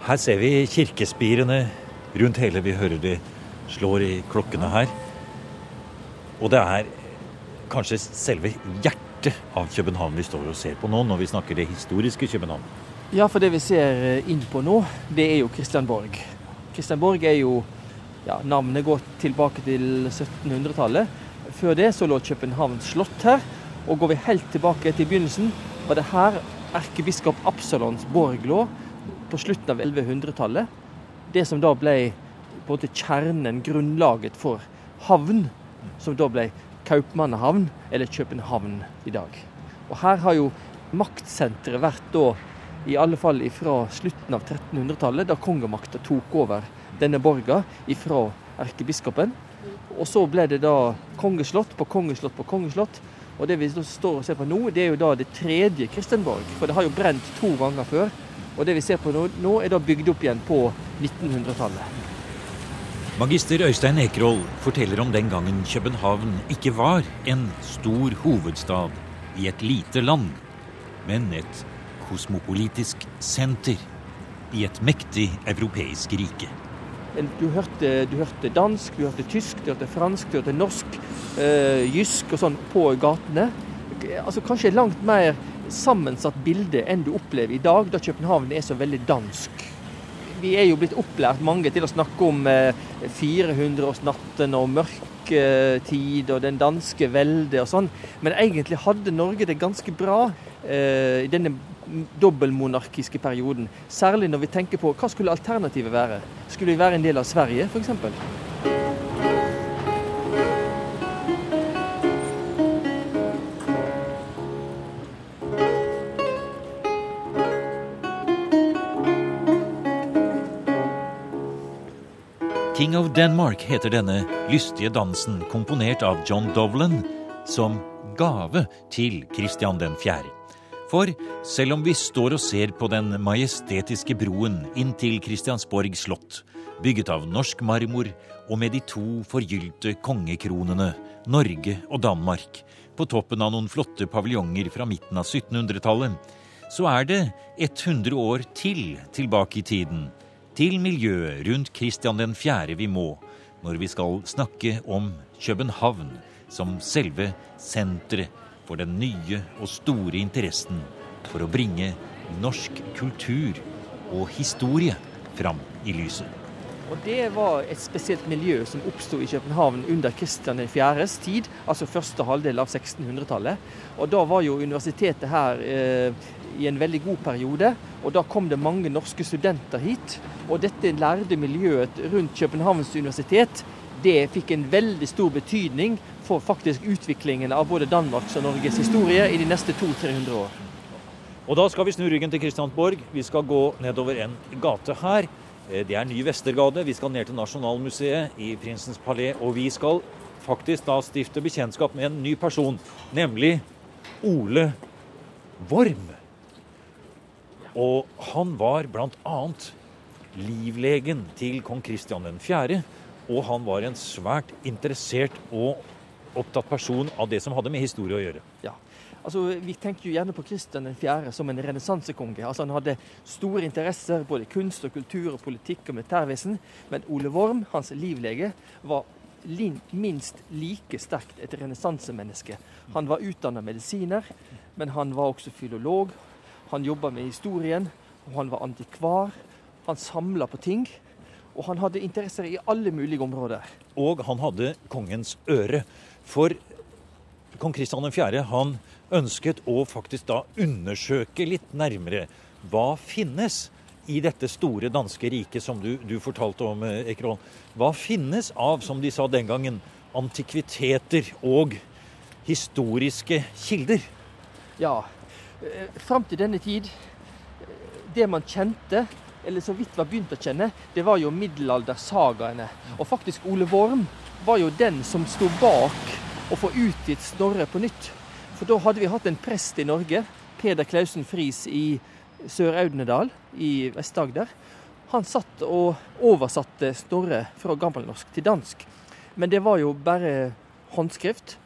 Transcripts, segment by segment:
Her ser vi kirkespirene rundt hele. Vi hører de slår i klokkene her. Og det er kanskje selve hjertet av København vi står og ser på nå, når vi snakker det historiske København. Ja, for det vi ser inn på nå, det er jo Kristianborg. Kristianborg er jo ja, Navnet går tilbake til 1700-tallet. Før det så lå Københavns slott her. Og går vi helt tilbake til begynnelsen, var det her erkebiskop Absalons borg lå på slutten av 1100-tallet. Det som da ble kjernen, grunnlaget for havn, som da ble Kaupmannhavn, eller København i dag. Og her har jo maktsenteret vært da, i alle fall fra slutten av 1300-tallet, da kongemakta tok over denne borga fra erkebiskopen. Og så ble det da kongeslott på kongeslott på kongeslott. Og det vi står og ser på nå, det er jo da det tredje Kristenborg. For det har jo brent to ganger før. Og det vi ser på nå, nå er da bygd opp igjen på 1900-tallet. Magister Øystein Ekerhol forteller om den gangen København ikke var en stor hovedstad i et lite land, men et kosmopolitisk senter i et mektig europeisk rike. Du hørte, du hørte, dansk, du hørte tysk, du hørte fransk, du hørte norsk, øh, jysk og sånn på gatene. Altså Kanskje langt mer sammensatt bilde enn du opplever i dag, da København er så veldig dansk. Vi er jo blitt opplært mange til å snakke om eh, 400-årsnatten og mørketid og den danske velde og sånn, men egentlig hadde Norge det ganske bra eh, i denne dobbeltmonarkiske perioden. Særlig når vi tenker på hva skulle alternativet være. Skulle vi være en del av Sverige, f.eks.? Denmark heter denne lystige dansen, komponert av John Dovlan som gave til Christian 4. For selv om vi står og ser på den majestetiske broen inn til Kristiansborg slott, bygget av norsk marmor og med de to forgylte kongekronene, Norge og Danmark, på toppen av noen flotte paviljonger fra midten av 1700-tallet, så er det 100 år til tilbake i tiden, til miljøet rundt Kristian 4. vi må, når vi skal snakke om København som selve senteret for den nye og store interessen for å bringe norsk kultur og historie fram i lyset. Og Det var et spesielt miljø som oppsto i København under Kristian 4.s tid, altså første halvdel av 1600-tallet. Og Da var jo universitetet her eh, i en veldig god periode, og da kom det mange norske studenter hit. Og dette lærde miljøet rundt Københavns universitet det fikk en veldig stor betydning for faktisk utviklingen av både Danmarks og Norges historie i de neste 200-300 år. Og da skal vi snu ryggen til Kristiansborg. Vi skal gå nedover en gate her. Eh, det er Ny Vestergade. Vi skal ned til Nasjonalmuseet i Prinsens palé. Og vi skal faktisk da stifte bekjentskap med en ny person, nemlig Ole Worm. Og han var bl.a. livlegen til kong Kristian 4. Og han var en svært interessert og opptatt person av det som hadde med historie å gjøre. Ja, altså Vi tenker jo gjerne på Kristian 4. som en renessansekonge. Altså, han hadde store interesser, både kunst og kultur og politikk og militærvesen. Men Ole Worm, hans livlege, var minst like sterkt et renessansemenneske. Han var utdanna medisiner, men han var også filolog. Han jobba med historien, og han var antikvar. Han samla på ting. Og han hadde interesser i alle mulige områder. Og han hadde kongens øre. For kong Kristian 4. han ønsket å faktisk da undersøke litt nærmere hva finnes i dette store danske riket som du, du fortalte om, Ekerholm. Hva finnes av, som de sa den gangen, antikviteter og historiske kilder? Ja, eh, fram til denne tid Det man kjente, eller så vidt var begynt å kjenne, det var jo middelaldersagaene. Og faktisk Ole Worm var jo den som sto bak å få utgitt Snorre på nytt. For da hadde vi hatt en prest i Norge, Peder Klausen Friis i Sør-Audnedal i Vest-Agder. Han satt og oversatte Snorre fra gammelnorsk til dansk. Men det var jo bare håndskrift.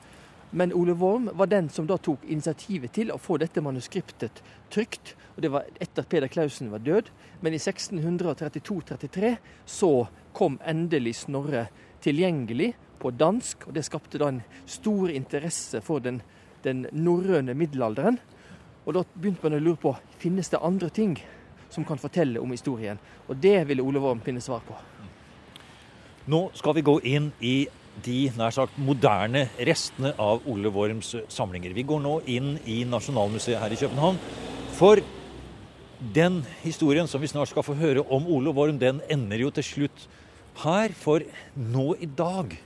Men Ole Worm var den som da tok initiativet til å få dette manuskriptet trygt. og Det var etter at Peder Clausen var død. Men i 1632-33 så kom endelig Snorre tilgjengelig på dansk. og Det skapte da en stor interesse for den, den norrøne middelalderen. Og da begynte man å lure på finnes det andre ting som kan fortelle om historien. Og det ville Ole Worm finne svar på. Nå skal vi gå inn i de nær sagt moderne restene av Ole Worms samlinger. Vi går nå inn i Nasjonalmuseet her i København. For den historien som vi snart skal få høre om Ole Worm, den ender jo til slutt her. For nå i dag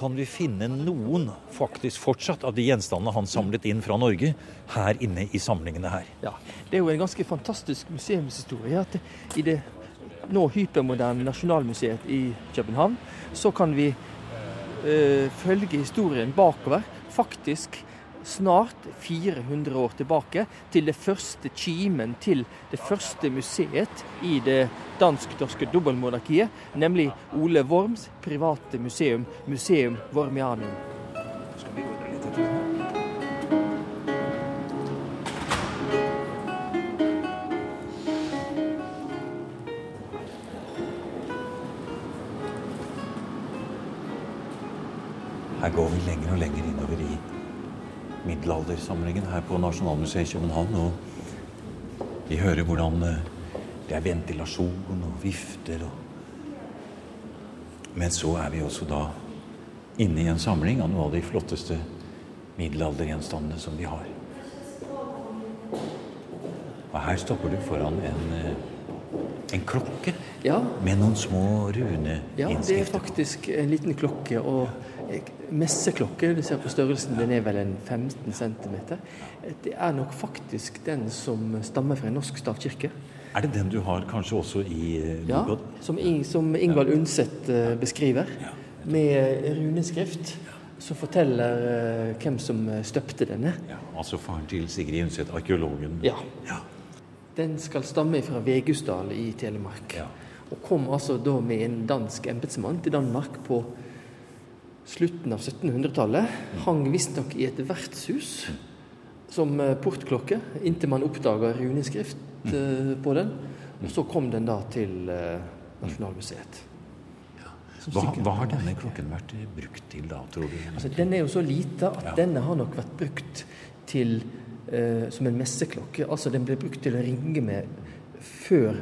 kan vi finne noen faktisk fortsatt av de gjenstandene han samlet inn fra Norge, her inne i samlingene her. Ja, Det er jo en ganske fantastisk museumshistorie. at I det nå hypermoderne Nasjonalmuseet i København så kan vi øh, følge historien bakover. Faktisk snart 400 år tilbake, til det første kimen til det første museet i det dansk-norske dobbeltmonarkiet, nemlig Ole Worms private museum, Museum Wormianum. Middelaldersamlingen her på Nasjonalmuseet i København. Og vi hører hvordan eh, det er ventilasjon og vifter. Og Men så er vi også da inne i en samling av noe av de flotteste middelaldergjenstandene som vi har. Og her stopper du foran en, eh, en klokke Ja, med noen små runeinnskrifter. ja, det er faktisk en liten klokke. og Messeklokke, du ser på størrelsen, den er vel en 15 cm. Det er nok faktisk den som stammer fra en norsk stavkirke. Er det den du har kanskje også i eh, Ja, som, Ing- som Ingvald Undset eh, beskriver, med runeskrift som forteller eh, hvem som eh, støpte denne. Ja, altså faren til Sigrid Undset, arkeologen. Ja. Ja. Den skal stamme fra Vegusdal i Telemark. Ja. Og kom altså da med en dansk embetsmann til Danmark på slutten av 1700-tallet. Hang visstnok i et vertshus som eh, portklokke, inntil man oppdaga runeskrift eh, på den. Og så kom den da til eh, Nasjonalmuseet. Hva, hva har denne klokken vært brukt til da, tror du? Altså, den er jo så lita at Ja. denne har nok vært brukt til eh, som en messeklokke. Altså den ble brukt til å ringe med før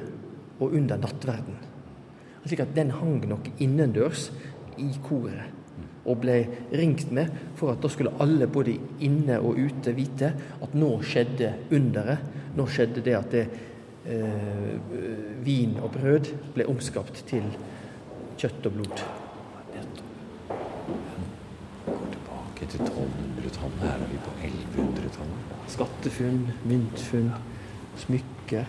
og under nattverden. Slik at den hang nok innendørs i koret og ble ringt med for at da skulle alle både inne og ute vite at nå skjedde underet. Nå skjedde det at det, eh, vin og brød ble omskapt til kjøtt og blod. Går tilbake til 1200-tallet. Her er vi på 1100-tallet. Skattefunn, myntfunn, smykker.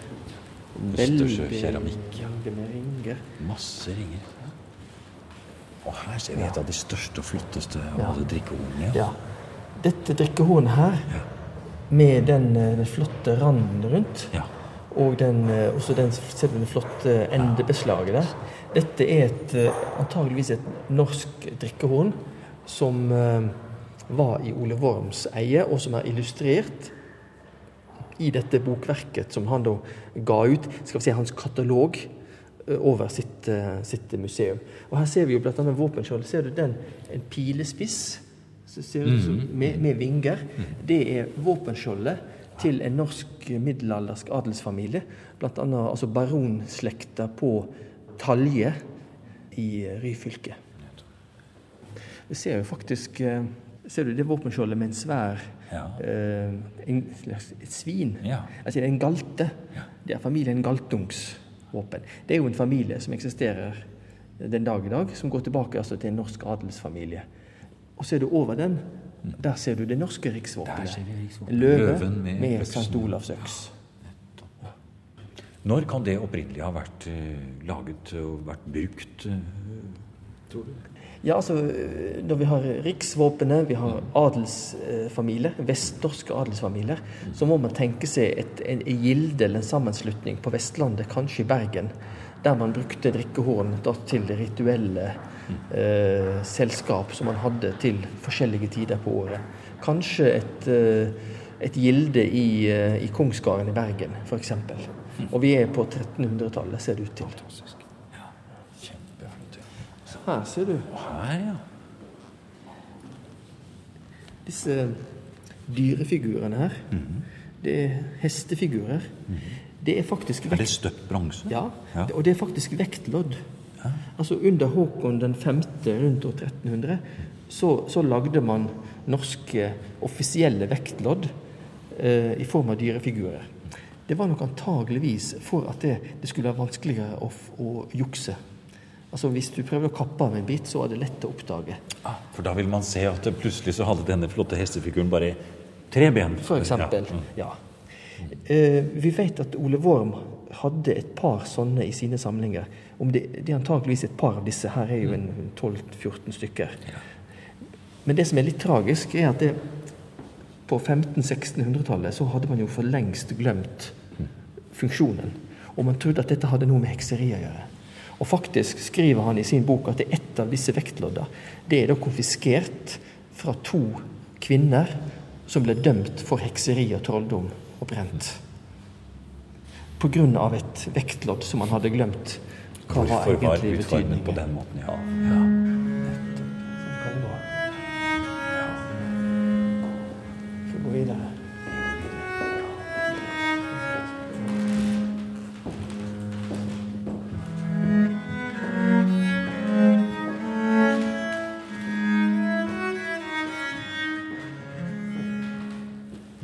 Østersjøkeramikk. Masse ringer. Og her ser vi et av de største og flotteste av drikkehornene. Ja. Dette drikkehornet her, med den, eh, den flotte randen rundt, Ja. og den, eh, også den, det flotte endebeslaget der. Dette er et, eh, antageligvis et norsk drikkehorn som var i Ole Worms eie, og som er illustrert i dette bokverket som han da ga ut, skal vi si hans katalog over sitt, eh, sitt museum. Og Her ser vi jo bl.a. våpenskjold. Ser du den? En pilespiss som som, med, med vinger. Det er våpenskjoldet til en norsk middelaldersk adelsfamilie. Bl.a. Altså baronslekta på Talje i Ryfylke. Vi ser jo faktisk eh, Ser du det våpenskjoldet med en svær Ja. eh, en et svin? Ja. Altså en galte. Det er familien Galtungs våpen. Det er jo en familie som eksisterer den dag i dag, som går tilbake altså, til en norsk adelsfamilie. Og ser du over den, der ser du det norske riksvåpenet. Løve Løven med med. St. Olavs øks. Når kan det opprinnelig ha vært uh, laget og vært brukt, uh, tror du? Ja, altså, når vi har riksvåpenet, vi har adelsfamilier, vestnorske adelsfamilier, så må man tenke seg et, en gilde eller en sammenslutning på Vestlandet, kanskje i Bergen, der man brukte drikkehorn til rituelle eh, selskap som man hadde til forskjellige tider på året. Kanskje et, eh, et gilde i, eh, i Kongsgarden i Bergen, f.eks. Og vi er på 1300-tallet, ser det ut til. Kjempeflott. Her ser du Her, ja. disse dyrefigurene her. Det er hestefigurer. Det er faktisk Er det vekt... støpt bronse? Ja, Ja. og det er faktisk vektlodd. Altså Under Håkon den 5. rundt år 1300 så, så lagde man norske offisielle vektlodd eh, i form av dyrefigurer. Det var nok antageligvis for at det, det skulle være vanskeligere å, å jukse. Altså Hvis du prøvde å kappe av en bit, så var det lett å oppdage. Ah, for da vil man se at det plutselig så hadde denne flotte hestefiguren bare tre ben. For eksempel. Ja. Mm. Ja. Eh, vi vet at Ole Worm hadde et par sånne i sine samlinger. Om det, det er antakeligvis et par av disse. Her er jo en 12-14 stykker. Men det som er litt tragisk, er at det, på 1500-1600-tallet så hadde man jo for lengst glemt funksjonen. Og man trodde at dette hadde noe med hekseri å gjøre. Og faktisk skriver han i sin bok at ett av disse vektlodda. Det er da konfiskert fra to kvinner som ble dømt for hekseri og trolldom og brent. Av et vektlodd som han hadde glemt. Hva Hvorfor var egentlig betydningen. på den måten? Ja. ja.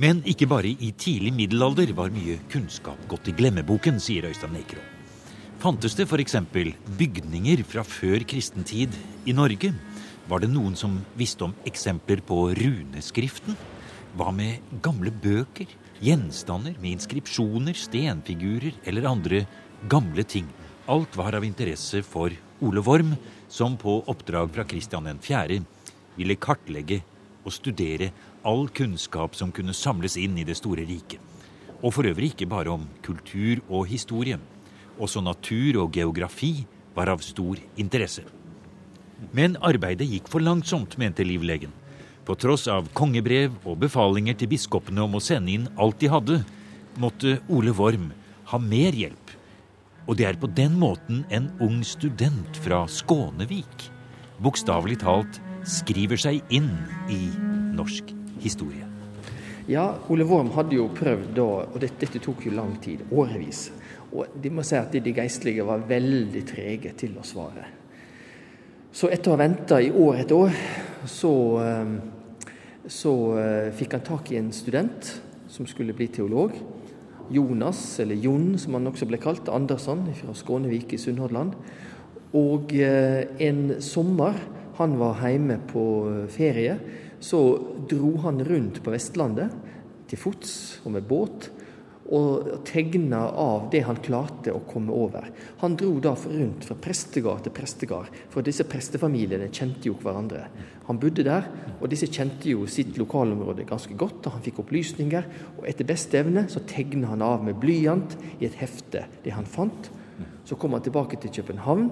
Men ikke bare i tidlig middelalder var mye kunnskap gått i glemmeboken, sier Øystein Ekro. Fantes det f.eks. bygninger fra før kristen tid i Norge? Var det noen som visste om eksempler på runeskriften? Hva med gamle bøker, gjenstander med inskripsjoner, stenfigurer eller andre gamle ting? Alt var av interesse for Ole Worm, som på oppdrag fra Kristian 4. ville kartlegge og studere all kunnskap som kunne samles inn i det store riket. Og for øvrig ikke bare om kultur og historie. Også natur og geografi var av stor interesse. Men arbeidet gikk for langsomt, mente livlegen. På tross av kongebrev og befalinger til biskopene om å sende inn alt de hadde, måtte Ole Worm ha mer hjelp. Og det er på den måten en ung student fra Skånevik bokstavelig talt skriver seg inn i norsk historie. Ja, Ole Worm hadde jo prøvd da, og dette, dette tok jo lang tid, årevis. Og de må si at de geistlige var veldig trege til å svare. Så etter å ha venta i år etter år, så, eh, så eh, fikk han tak i en student som skulle bli teolog. Jonas, eller Jon som han også ble kalt, Andersson fra Skånevik i Sunnhordland. Og eh, en sommer, han var hjemme på ferie, så dro han rundt på Vestlandet til fots og med båt og tegna av det han klarte å komme over. Han dro da rundt fra prestegard til prestegard, for disse prestefamiliene kjente jo hverandre. Han bodde der, og disse kjente jo sitt lokalområde ganske godt, og han fikk opplysninger. Og etter beste evne så tegna han av med blyant i et hefte det han fant. Så kom han tilbake til København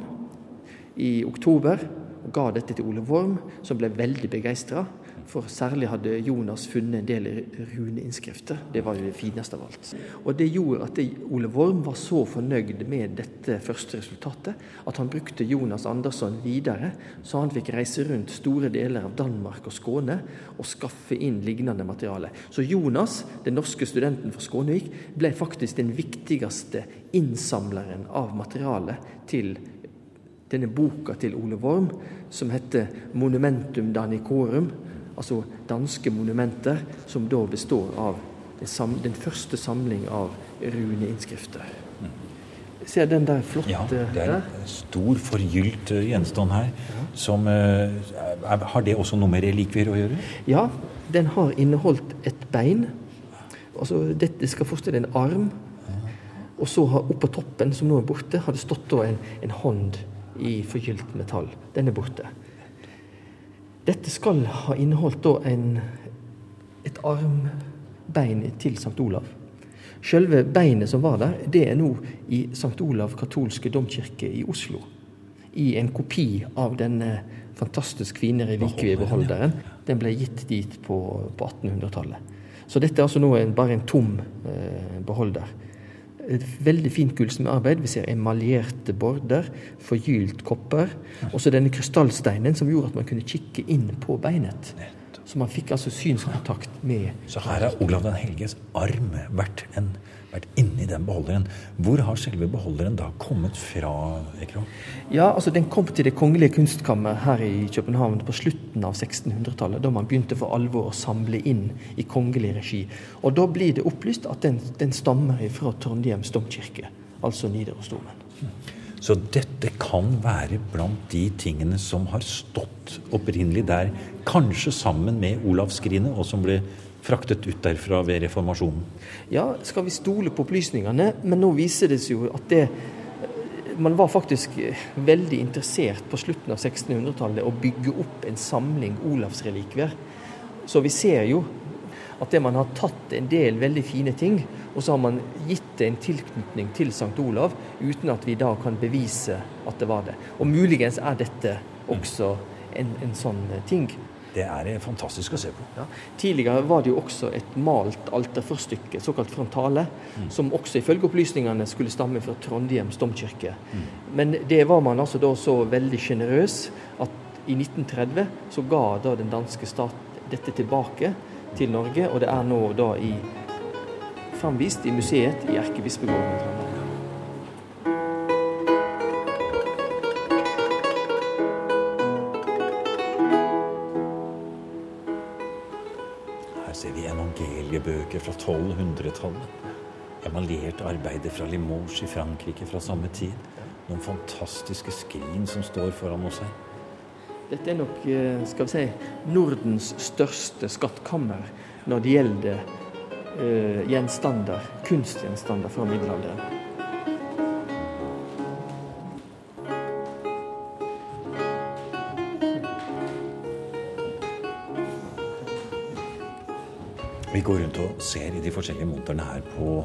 i oktober og ga dette til Ole Worm, som ble veldig begeistra. For særlig hadde Jonas funnet en del runeinnskrifter. Det var jo det fineste av alt. Og det gjorde at Ole Worm var så fornøyd med dette første resultatet at han brukte Jonas Andersson videre, så han fikk reise rundt store deler av Danmark og Skåne og skaffe inn lignende materiale. Så Jonas, den norske studenten fra Skånevik, ble faktisk den viktigste innsamleren av materiale til denne boka til Ole Worm, som heter 'Monumentum Danicorum', altså danske monumenter, som da består av den, første samling av runeinnskrifter. Ser den der flotte Ja, det er en stor, forgylt eh, gjenstand her. Som eh, er, Har det også noe med relikvier å gjøre? Ja, den har inneholdt et bein. Altså, dette skal forestille en arm. Og så har oppå toppen, som nå er borte, har det stått en, en hånd i forgylt metall. Den er borte. Dette skal ha inneholdt da en, et armbein til St. Olav. Selve beinet som var der, det er nå i St. Olav katolske domkirke i Oslo. i en kopi av denne fantastisk fine relikviebeholderen. Den ble gitt dit på, på 1800-tallet. Så dette er altså nå en, bare en tom eh, beholder. Et veldig fint gullsmedarbeid. Vi ser emaljerte border, forgylt kopper. Og så denne krystallsteinen som gjorde at man kunne kikke inn på beinet. Så man fikk altså synskontakt med Så her har Olav den helges arm vært, en, vært inni den beholderen. Hvor har selve beholderen da kommet fra? Ekron? Ja, altså Den kom til Det kongelige kunstkammer her i København på slutten av 1600-tallet. Da man begynte for alvor å samle inn i kongelig regi. Og Da blir det opplyst at den, den stammer fra Trondheims domkirke, altså Nidarosdomen. Så dette kan være blant de tingene som har stått opprinnelig der, kanskje sammen med Olavsskrinet, og som ble fraktet ut derfra ved reformasjonen? Ja, skal vi stole på opplysningene? Men nå viser det seg jo at det man var faktisk veldig interessert på slutten av 1600-tallet å bygge opp en samling Olavsrelikvier. Så vi ser jo at det man har tatt en del veldig fine ting, og så har man gitt det en tilknytning til St. Olav, uten at vi da kan bevise at det var det. Og muligens er dette også en, en sånn ting. Det er fantastisk å se på. Ja. Tidligere var det jo også et malt alterforstykke, såkalt frontale, mm. som også ifølge opplysningene skulle stamme fra Trondheims domkirke. Mm. Men det var man altså da så veldig sjenerøs at i 1930 så ga da den danske stat dette tilbake til Norge, og det er nå da i, framvist i museet i Erkebispegården. Her ser vi evangeliebøker fra 1200-tallet. Emaljert arbeider fra Limoges i Frankrike fra samme tid. Noen fantastiske skrin som står foran oss her. Dette er nok eh, skal vi si, Nordens største skattkammer når det gjelder uh, gjenstander, kunstgjenstander fra middelalderen. Vi går rundt og ser i de forskjellige monterne her på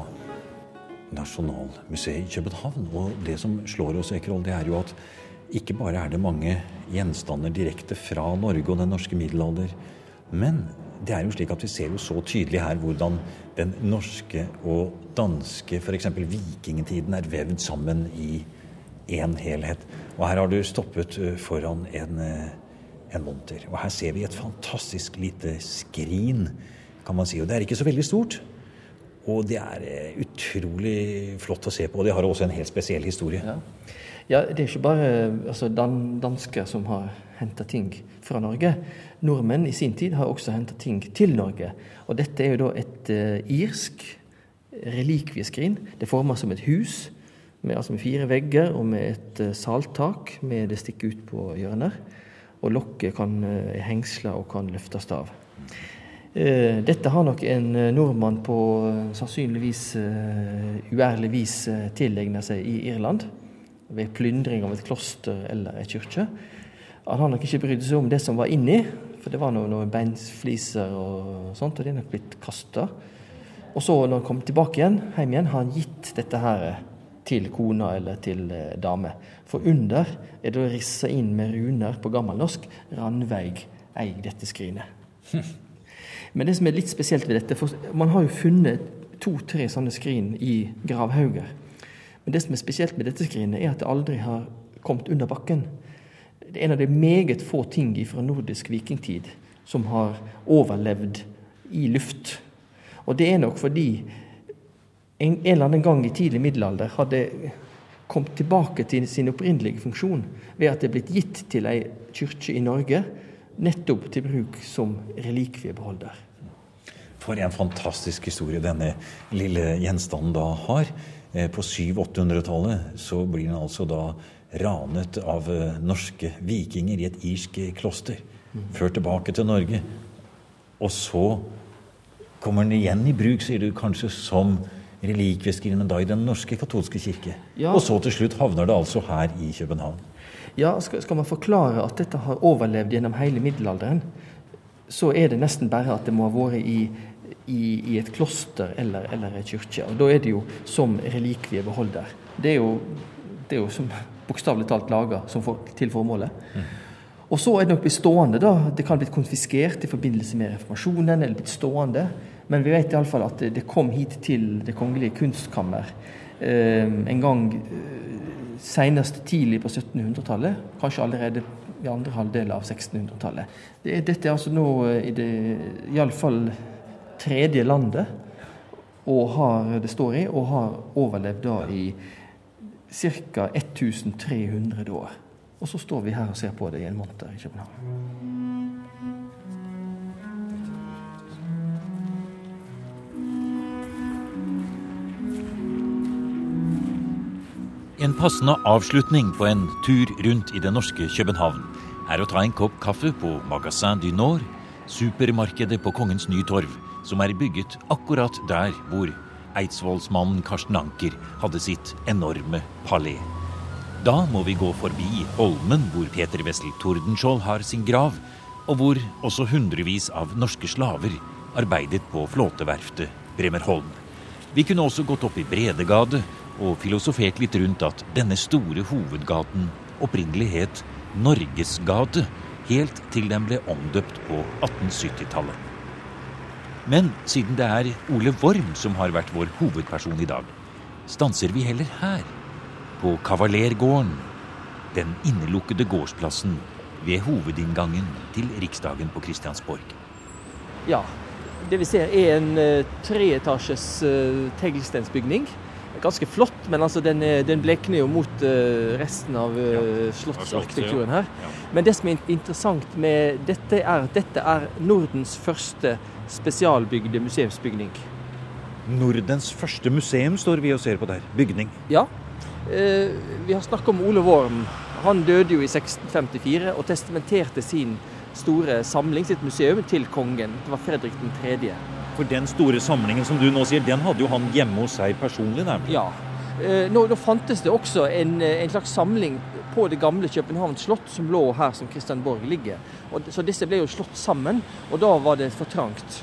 Nasjonalmuseet i København. Og det som slår oss, Ekerhold, det er jo at ikke bare er det mange gjenstander direkte fra Norge og den norske middelalder, men det er jo slik at vi ser jo så tydelig her hvordan den norske og danske, f.eks. vikingtiden, er vevd sammen i én helhet. Og her har du stoppet foran en, en monter. Og her ser vi et fantastisk lite skrin, kan man si. Og det er ikke så veldig stort. Og det er utrolig flott å se på. Og det har også en helt spesiell historie. Ja. Ja, Det er ikke bare altså, dan dansker som har henta ting fra Norge. Nordmenn i sin tid har også henta ting til Norge. Og dette er jo da et uh, irsk relikvieskrin. Det er forma som et hus med, altså med, fire vegger og med et uh, salttak med det stikker ut på hjørner. Og lokket kan uh, hengsle og kan løftes av. Dette har nok en nordmann på sannsynligvis uærlig vis tilegna seg i Irland ved plyndring av et kloster eller ei kirke. Han har nok ikke brydd seg om det som var inni, for det var noen, noen beinfliser og sånt, og det er nok blitt kasta. Og så, når han kom tilbake igjen, hjem igjen, har han gitt dette her til kona eller til eh, dame. For under er det rissa inn med runer på gammelnorsk 'Randveig eig dette skrinet'. Men det som er litt spesielt ved dette, for man har jo funnet to-tre sånne skrin i gravhauger. Men det som er spesielt med dette skrinet, er at det aldri har kommet under bakken. Det er en av de meget få ting fra nordisk vikingtid som har overlevd i luft. Og det er nok fordi en, en eller annen gang i tidlig middelalder hadde kommet tilbake til sin opprinnelige funksjon ved at det er blitt gitt til ei kirke i Norge nettopp til bruk som relikviebeholder. For en fantastisk historie denne lille gjenstanden da har. Eh, på 700-800-tallet så blir den altså da ranet av eh, norske vikinger i et irsk kloster. Ført tilbake til Norge. Og så kommer den igjen i bruk, sier du, kanskje som relikvieskrin, da i Den norske katolske kirke. Ja. Og så til slutt havner det altså her i København. Ja, skal, skal man forklare at dette har overlevd gjennom hele middelalderen, så er det nesten bare at det må ha vært i i, i et kloster eller, eller ei kirke. Og da er det jo som relikviebeholder. Det er jo, det er jo som bokstavelig talt laga til formålet. Mm. Og så er det nok blitt stående. da, Det kan ha blitt konfiskert i forbindelse med reformasjonen. eller blitt stående, Men vi vet iallfall at det, det kom hit til Det kongelige kunstkammer eh, en gang eh, senest tidlig på 1700-tallet. Kanskje allerede i andre halvdel av 1600-tallet. Det, dette er altså nå eh, i det iallfall tredje landet og har, det står i, og har overlevd da i ca. 1300 år. Og så står vi her og ser på det i en måned i København. En passende avslutning på en tur rundt i det norske København er å ta en kopp kaffe på Magasin du Nord, supermarkedet på Kongens Nytorv, som er bygget akkurat der hvor eidsvollsmannen Karsten Anker hadde sitt enorme palé. Da må vi gå forbi Holmen, hvor Peter Wessel Tordenskjold har sin grav, og hvor også hundrevis av norske slaver arbeidet på flåteverftet Bremerholm. Vi kunne også gått opp i Bredegade og filosofert litt rundt at denne store hovedgaten opprinnelig het Norgesgate, helt til den ble omdøpt på 1870-tallet. Men siden det er Ole Worm som har vært vår hovedperson i dag, stanser vi heller her på Kavalergården, den innelukkede gårdsplassen ved hovedinngangen til Riksdagen på Kristiansborg. Ja, det vi ser er en uh, treetasjes uh, teglstensbygning. Ganske flott, men altså den, den blekner jo mot uh, resten av uh, slottsarkitekturen her. Men det som er interessant med dette, er at dette er Nordens første spesialbygde museumsbygning. Nordens første museum står vi og ser på der. Bygning. Ja, Eh, vi har snakket om Ole Worm. Han døde jo i 1654 og testamenterte sin store samling, sitt museum, til kongen. Det var Fredrik 3. For den store samlingen som du nå sier, den hadde jo han hjemme hos seg personlig? nærmest. Ja. Eh, nå, nå, fantes det også en, eh, en, slags samling på det gamle Københavns slott, som lå her som Kristianborg ligger. Og, så disse ble jo slått sammen, og da var det for trangt.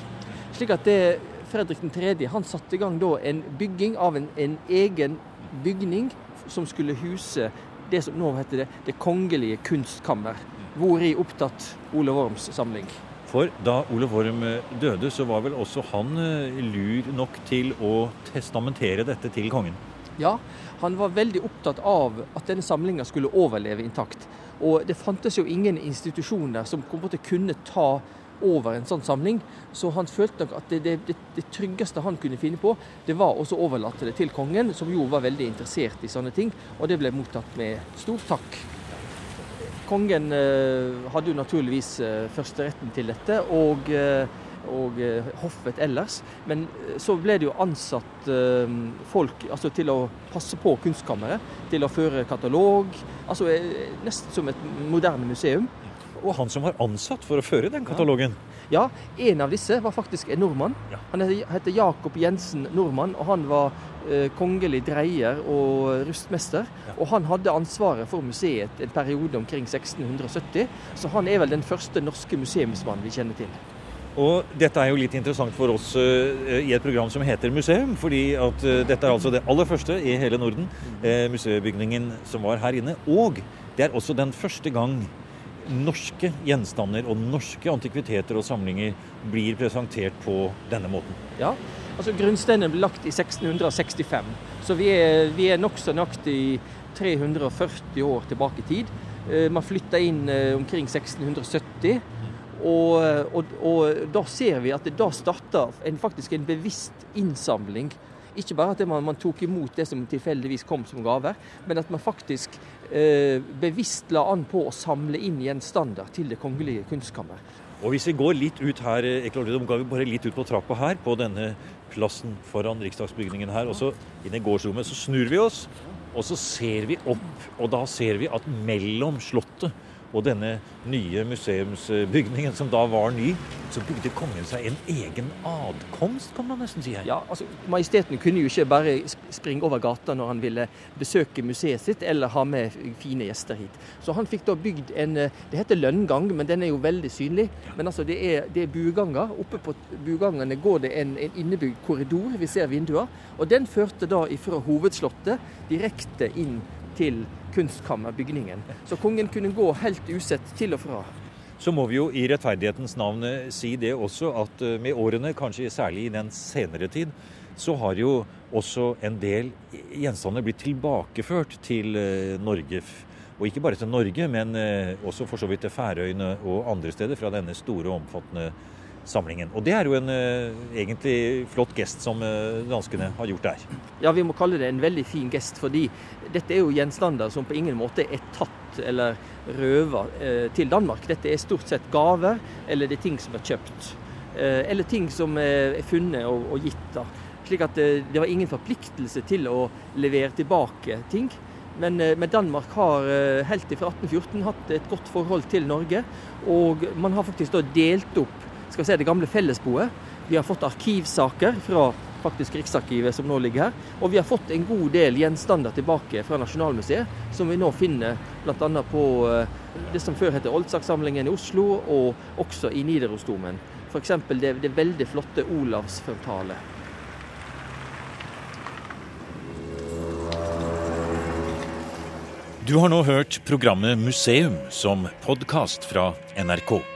Slik at det, Fredrik 3. han satte i gang da en bygging av en, en egen bygning som skulle huse det som nå heter det Det kongelige kunstkammer, hvori opptatt Ole Worms samling. For da Ole Worm eh, døde, så var vel også han eh, lur nok til å testamentere dette til kongen? Ja, han var veldig opptatt av at denne samlinga skulle overleve intakt. Og det fantes jo ingen institusjoner som på en måte kunne ta over en sånn samling. Så han følte nok at det, det, det, tryggeste han kunne finne på, det var å overlate det til kongen, som jo var veldig interessert i sånne ting. Og det ble mottatt med stor takk. Kongen eh, hadde jo naturligvis eh, førsteretten til dette, og, eh, og hoffet ellers. Men så ble det jo ansatt folk altså til å passe på kunstkammeret, til å føre katalog. Altså nesten som et moderne museum og han som var ansatt for å føre den katalogen. Ja, en av disse var faktisk en nordmann. Ja. Han heter Jakob Jensen Nordmann, og han var kongelig dreier og rustmester. Og han hadde ansvaret for museet en periode omkring 1670, så han er vel den første norske museumsmann vi kjenner til. Og dette er jo litt interessant for oss uh, i et program som heter Museum, fordi at uh, dette er altså det aller første i hele Norden, uh, museebygningen som var her inne. Og det er også den første gang norske gjenstander og norske antikviteter og samlinger blir presentert på denne måten. Ja, altså Grunnsteinen ble lagt i 1665, så vi er, vi er nokså nøyaktig 340 år tilbake i tid. Eh, man flytta inn eh, omkring 1670. Og, og, og, da ser vi at det da starta en, faktisk en bevisst innsamling ikke bare at man, man, tok imot det som tilfeldigvis kom som gaver, men at man faktisk eh, bevisst la an på å samle inn gjenstander til Det kongelige kunstkammer. Og Hvis vi går litt ut her, Eklor, går vi bare litt ut på trappa her, på denne plassen foran riksdagsbygningen her, og så inn i gårdsrommet, så snur vi oss, og så ser vi opp, og da ser vi at mellom Slottet og denne nye museumsbygningen, som da var ny, så bygde kongen seg en egen adkomst, kan man nesten si her. Ja, altså Majesteten kunne jo ikke bare springe over gata når han ville besøke museet sitt eller ha med fine gjester hit. Så han fikk da bygd en Det heter lønngang, men den er jo veldig synlig. Men altså det er, det er buganger. Oppe på bugangene går det en, en innebygd korridor, vi ser vinduer. Og den førte da ifra hovedslottet direkte inn til kunstkammerbygningen. Så kongen kunne gå helt usett til og fra. Så må vi jo i rettferdighetens navn eh, si det også at eh, med årene, kanskje særlig i den senere tid, så har jo også en del gjenstander blitt tilbakeført til eh, Norge. Og ikke bare til Norge, men også for så vidt til Færøyene og andre steder fra denne store og omfattende samlingen. Og det er jo en uh, egentlig flott gest som uh, danskene har gjort der. Ja, vi må kalle det en veldig fin gest, fordi dette er jo gjenstander som på ingen måte er tatt eller røva uh, til Danmark. Dette er stort sett gaver, eller det er ting som er kjøpt. eller ting som er funnet og gitt. da. Slik at det var ingen forpliktelse til å levere tilbake ting. Men, men, Danmark har helt fra 1814 hatt et godt forhold til Norge. Og man har faktisk da delt opp skal vi si, det gamle fellesboet. Vi har fått arkivsaker fra faktisk Riksarkivet som nå ligger her. Og vi har fått en god del gjenstander tilbake fra Nasjonalmuseet, som vi nå finner bl.a. på eh, det som før heter Oldsakssamlingen i Oslo, og også i Nidarosdomen. F.eks. Det, det veldig flotte Olavsfrontalet. Du har nå hørt programmet Museum som podkast fra NRK.